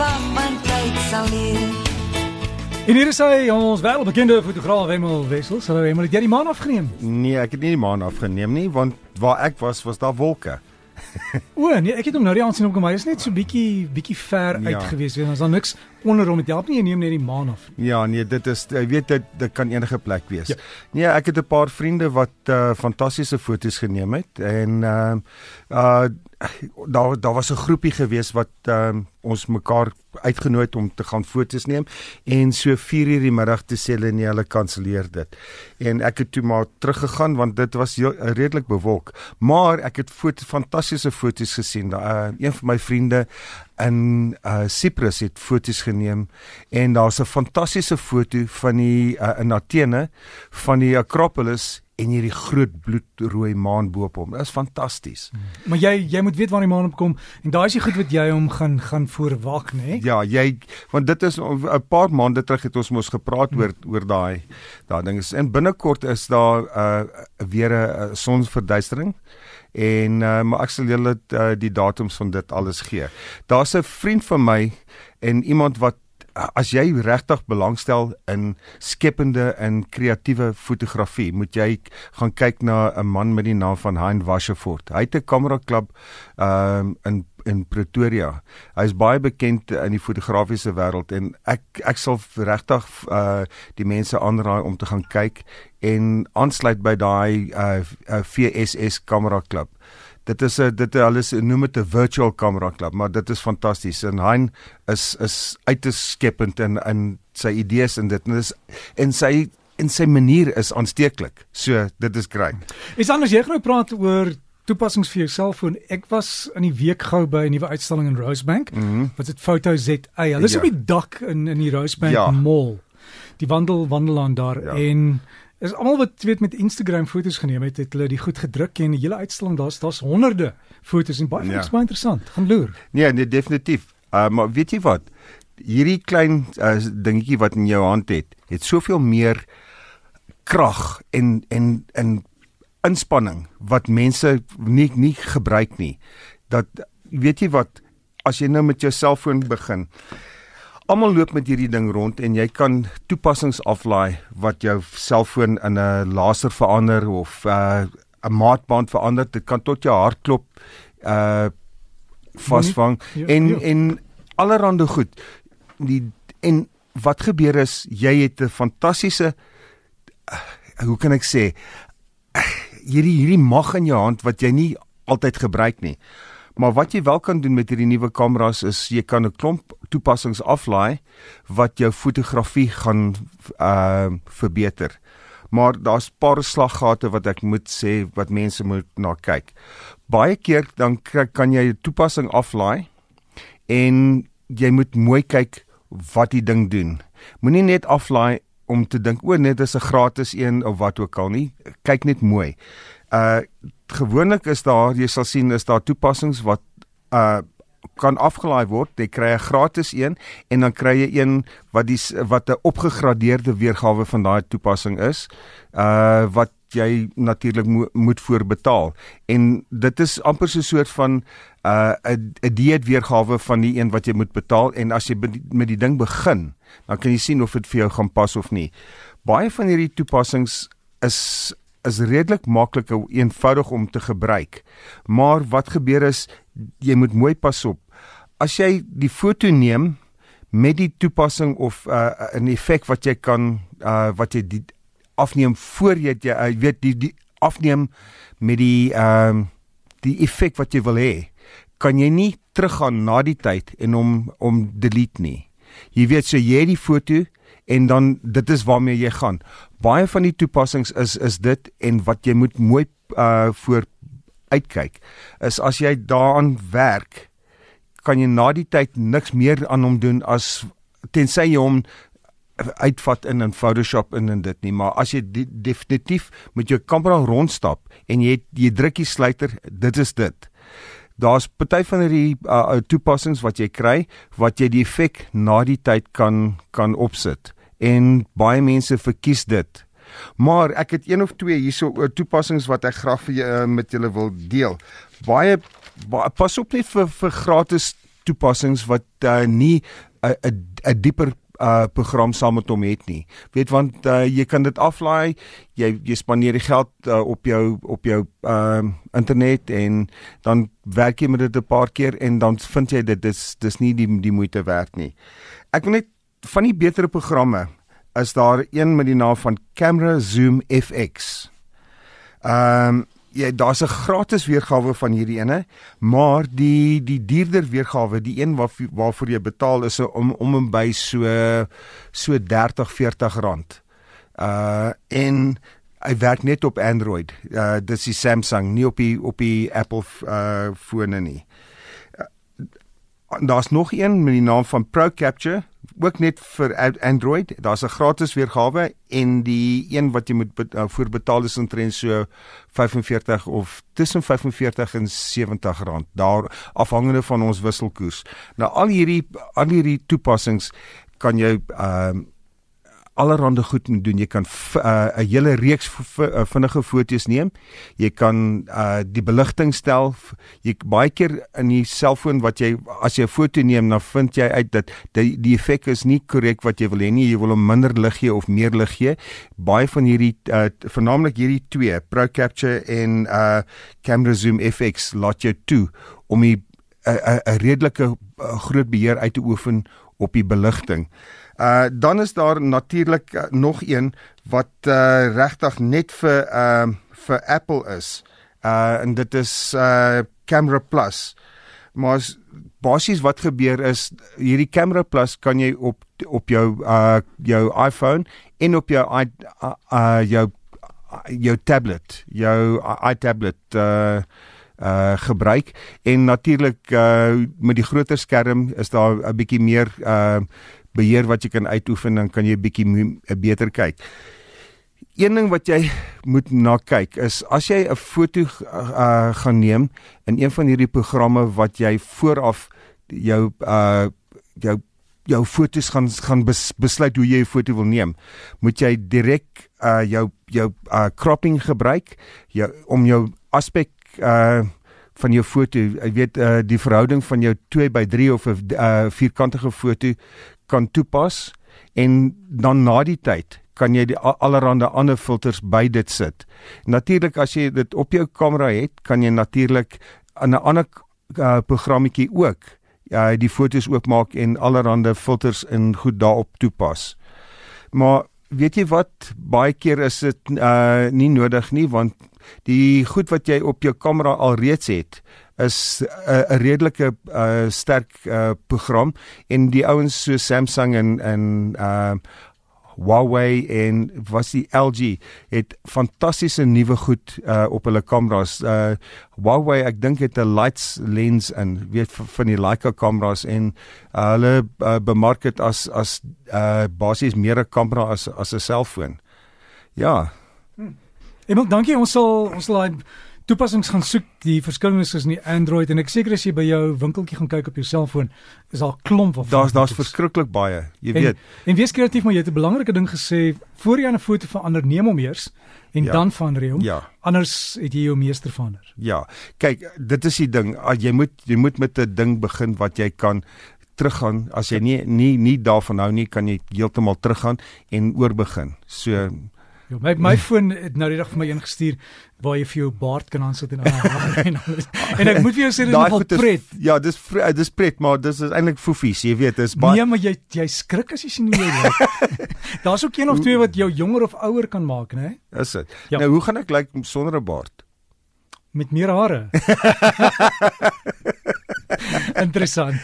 wag want tyd sal leer. En hier is hy, ons welbekende fotograaf Hemel Wessels. Hallo Hemel, het jy die maan afgeneem? Nee, ek het nie die maan afgeneem nie, want waar ek was was daar wolke. o nee, ek het hom nou die aand sien opkom, maar dit is net so bietjie bietjie ver ja. uit gewees, weet ons er daar niks onder hom. Dit help nie jy neem net die maan af. Ja, nee, dit is jy weet dit, dit kan enige plek wees. Ja. Nee, ek het 'n paar vriende wat uh fantastiese foto's geneem het en uh uh daar daar was 'n groepie gewees wat um, ons mekaar uitgenooi het om te gaan foto's neem en so 4 uur die middag te sê hulle nee hulle kanselleer dit. En ek het toe maar teruggegaan want dit was heel, redelik bewolk. Maar ek het foto fantastiese foto's gesien. Uh, een van my vriende in uh Cyprus het foto's geneem en daar's 'n fantastiese foto van die uh, in Athene van die Acropolis en hierdie groot bloedrooi maan bo op hom. Dit is fantasties. Hmm. Maar jy jy moet weet waar die maan opkom en daai is die goed wat jy hom gaan gaan voorwag, né? Nee? Ja, jy want dit is 'n paar maande terug het ons mos gepraat hmm. oor oor daai daai ding is en binnekort is daar uh, weer 'n sonsverduistering en uh, maar ek sal julle uh, die datums van dit alles gee. Daar's 'n vriend van my en iemand wat as jy regtig belangstel in skepende en kreatiewe fotografie, moet jy gaan kyk na 'n man met die naam van Hein Washerford. Hy het 'n kamera klub um, in in Pretoria. Hy is baie bekend in die fotografiese wêreld en ek ek sal regtig uh, die mense aanraai om te gaan kyk en aansluit by daai uh, uh, VSS kamera klub dit is 'n dit alles noem dit 'n virtual camera club, maar dit is fantasties. En Hein is is uiteskepend in in sy idees en dit en is en sy en sy manier is aansteeklik. So dit is great. Is anders jy gaan nou praat oor toepassings vir jou selfoon. Ek was in die week gou by 'n nuwe uitstalling in Rosebank. Mm -hmm. Wat dit Photo ZA. Hulle is ja. op die dak in in die Rosebank ja. Mall. Die wandel wandelaan daar ja. en is almal wat weet met Instagram foto's geneem het, het hulle die goed gedruk en die hele uitstalling daar's daar's honderde foto's en baie ja. baie interessant. Gaan loer. Nee, nee definitief. Uh, maar weet jy wat? Hierdie klein uh, dingetjie wat in jou hand het, het soveel meer krag en en en inspanning wat mense nie nie gebruik nie. Dat weet jy wat as jy nou met jou selfoon begin almal loop met hierdie ding rond en jy kan toepassings aflaai wat jou selfoon in 'n laser verander of 'n uh, 'n maatband verander. Dit kan tot jou hartklop uh vasvang ja, en ja. en allerhande goed. Die en wat gebeur is jy het 'n fantastiese uh, hoe kan ek sê uh, hierdie hierdie mag in jou hand wat jy nie altyd gebruik nie. Maar wat jy wel kan doen met hierdie nuwe kameras is jy kan 'n klomp toepassings aflaai wat jou fotografie gaan uh verbeter. Maar daar's paar slaggate wat ek moet sê wat mense moet na kyk. Baie keer dan kan jy 'n toepassing aflaai en jy moet mooi kyk wat die ding doen. Moenie net aflaai om te dink o, net is 'n gratis een of wat ook al nie. Kyk net mooi. Uh gewoonlik is daar jy sal sien is daar toepassings wat uh kan afgelaai word. Jy kry 'n gratis een en dan kry jy een wat die wat 'n opgegradeerde weergawe van daai toepassing is. Uh wat jy natuurlik mo moet voorbetaal. En dit is amper so 'n soort van uh 'n 'n dieet weergawe van die een wat jy moet betaal en as jy met die ding begin, dan kan jy sien of dit vir jou gaan pas of nie. Baie van hierdie toepassings is is redelik maklik en eenvoudig om te gebruik. Maar wat gebeur is jy moet mooi pas op. As jy die foto neem met die toepassing of uh, 'n effek wat jy kan uh, wat jy die afneem voor jy jy uh, weet die die afneem met die ehm uh, die effek wat jy wil hê, kan jy nie teruggaan na die tyd en hom om delete nie. Jy weet so jy het die foto en dan dit is waarmee jy gaan. Baie van die toepassings is is dit en wat jy moet mooi uh voor uitkyk is as jy daaraan werk kan jy na die tyd niks meer aan hom doen as tensy jy hom uitvat in in Photoshop en in dit nie maar as jy die, definitief met jou kamera rondstap en jy jy druk die sluiter dit is dit daar's party van hierdie uh, toepassings wat jy kry wat jy die effek na die tyd kan kan opsit en baie mense verkies dit. Maar ek het een of twee hierso eh, toepassings wat ek graag vir julle uh, met julle wil deel. Baie, baie pas op net vir vir gratis toepassings wat uh, nie 'n uh, 'n dieper uh program saam met hom het nie. Weet want uh, jy kan dit aflaai, jy jy spandeer die geld uh, op jou op jou ehm uh, internet en dan werk jy met dit 'n paar keer en dan vind jy dit dis dis nie die die moeite werd nie. Ek wil net van die betere programme is daar een met die naam van Camera Zoom FX. Ehm um, ja, daar's 'n gratis weergawe van hierdie ene, maar die die duurder weergawe, die een waar waarvoor jy betaal is om om en by so so 30 40 rand. Uh en hy werk net op Android. Uh dis die Samsung, nie op die op die Apple uh fone nie. Uh, daar's nog een met die naam van Pro Capture ook net vir Android. Daar's 'n gratis weergawe en die een wat jy moet bet, uh, voor betaal is omtrent so 45 of tussen 45 en 70 rand. Daar afhangende van ons wisselkoers. Nou al hierdie al hierdie toepassings kan jy ehm uh, allerhande goed moet doen. Jy kan 'n uh, hele reeks uh, vinnige foto's neem. Jy kan uh die beligting stel. Jy baie keer in die selfoon wat jy as jy 'n foto neem, dan vind jy uit dat die die effek is nie korrek wat jy wil hê nie. Jy wil hom minder lig gee of meer lig gee. Baie van hierdie uh veralnik hierdie twee, Pro Capture en uh Camera Zoom FX laat jou toe om 'n 'n redelike uh, groot beheer uit te oefen op die beligting. Uh dan is daar natuurlik uh, nog een wat uh regtig net vir uh vir Apple is. Uh en dit is uh Camera Plus. Maar basies wat gebeur is hierdie Camera Plus kan jy op op jou uh jou iPhone en op jou i uh, uh jou jou tablet, jou iTablet uh uh gebruik en natuurlik uh met die groter skerm is daar 'n bietjie meer uh beheer wat jy kan uitoefen dan kan jy 'n bietjie beter kyk. Een ding wat jy moet na kyk is as jy 'n foto uh, gaan neem in een van hierdie programme wat jy vooraf jou uh jou jou fotos gaan gaan bes, besluit hoe jy 'n foto wil neem, moet jy direk uh jou jou uh cropping gebruik jou om jou aspek uh van jou foto, jy weet uh die verhouding van jou 2 by 3 of 'n uh, vierkantige foto kan toepas en dan na die tyd kan jy die allerhande ander filters by dit sit. Natuurlik as jy dit op jou kamera het, kan jy natuurlik 'n ander uh, programmetjie ook uh, die fotos oopmaak en allerhande filters in goed daarop toepas. Maar weet jy wat? Baie keer is dit uh nie nodig nie want die goed wat jy op jou kamera al reeds het is 'n uh, redelike uh, sterk uh, program. En die ouens so Samsung en en uh Huawei en was die LG het fantastiese nuwe goed uh op hulle kameras. Uh Huawei ek dink het 'n lights lens in weet van die Leica kameras en uh, hulle uh, bemark dit as as uh basies meer 'n kamera as as 'n selfoon. Ja. Hm. Emel, dankie. Ons sal ons sal toepassings gaan soek, die verskillenisse is in die Android en ek seker as jy by jou winkeltjie gaan kyk op jou selfoon, is daar klomp of Daar's daar's verskriklik baie, jy en, weet. En wees kreatief, maar jy het 'n belangrike ding gesê, voor jy 'n foto verander, neem hom eers en ja. dan verander jy hom. Ja. Anders het jy jou meester verander. Ja. Kyk, dit is die ding, jy moet jy moet met 'n ding begin wat jy kan teruggaan as jy nie nie nie daarvan hou nie kan jy heeltemal teruggaan en oorbegin. So Ja, my my foon het nou die dag vir my ingestuur waar jy vir jou baard kan aansit en hare en alles. En ek moet vir jou sê dit is nogal pret. Ja, dis dis pret, maar dis is eintlik foefies, jy weet, dis baie Nee, maar jy jy skrik as jy sien hoe jy lyk. Daar's ook een of twee wat jou jonger of ouer kan maak, né? Is dit? Ja. Nou, hoe gaan ek lyk sonder 'n baard? Met meer hare. Interessant.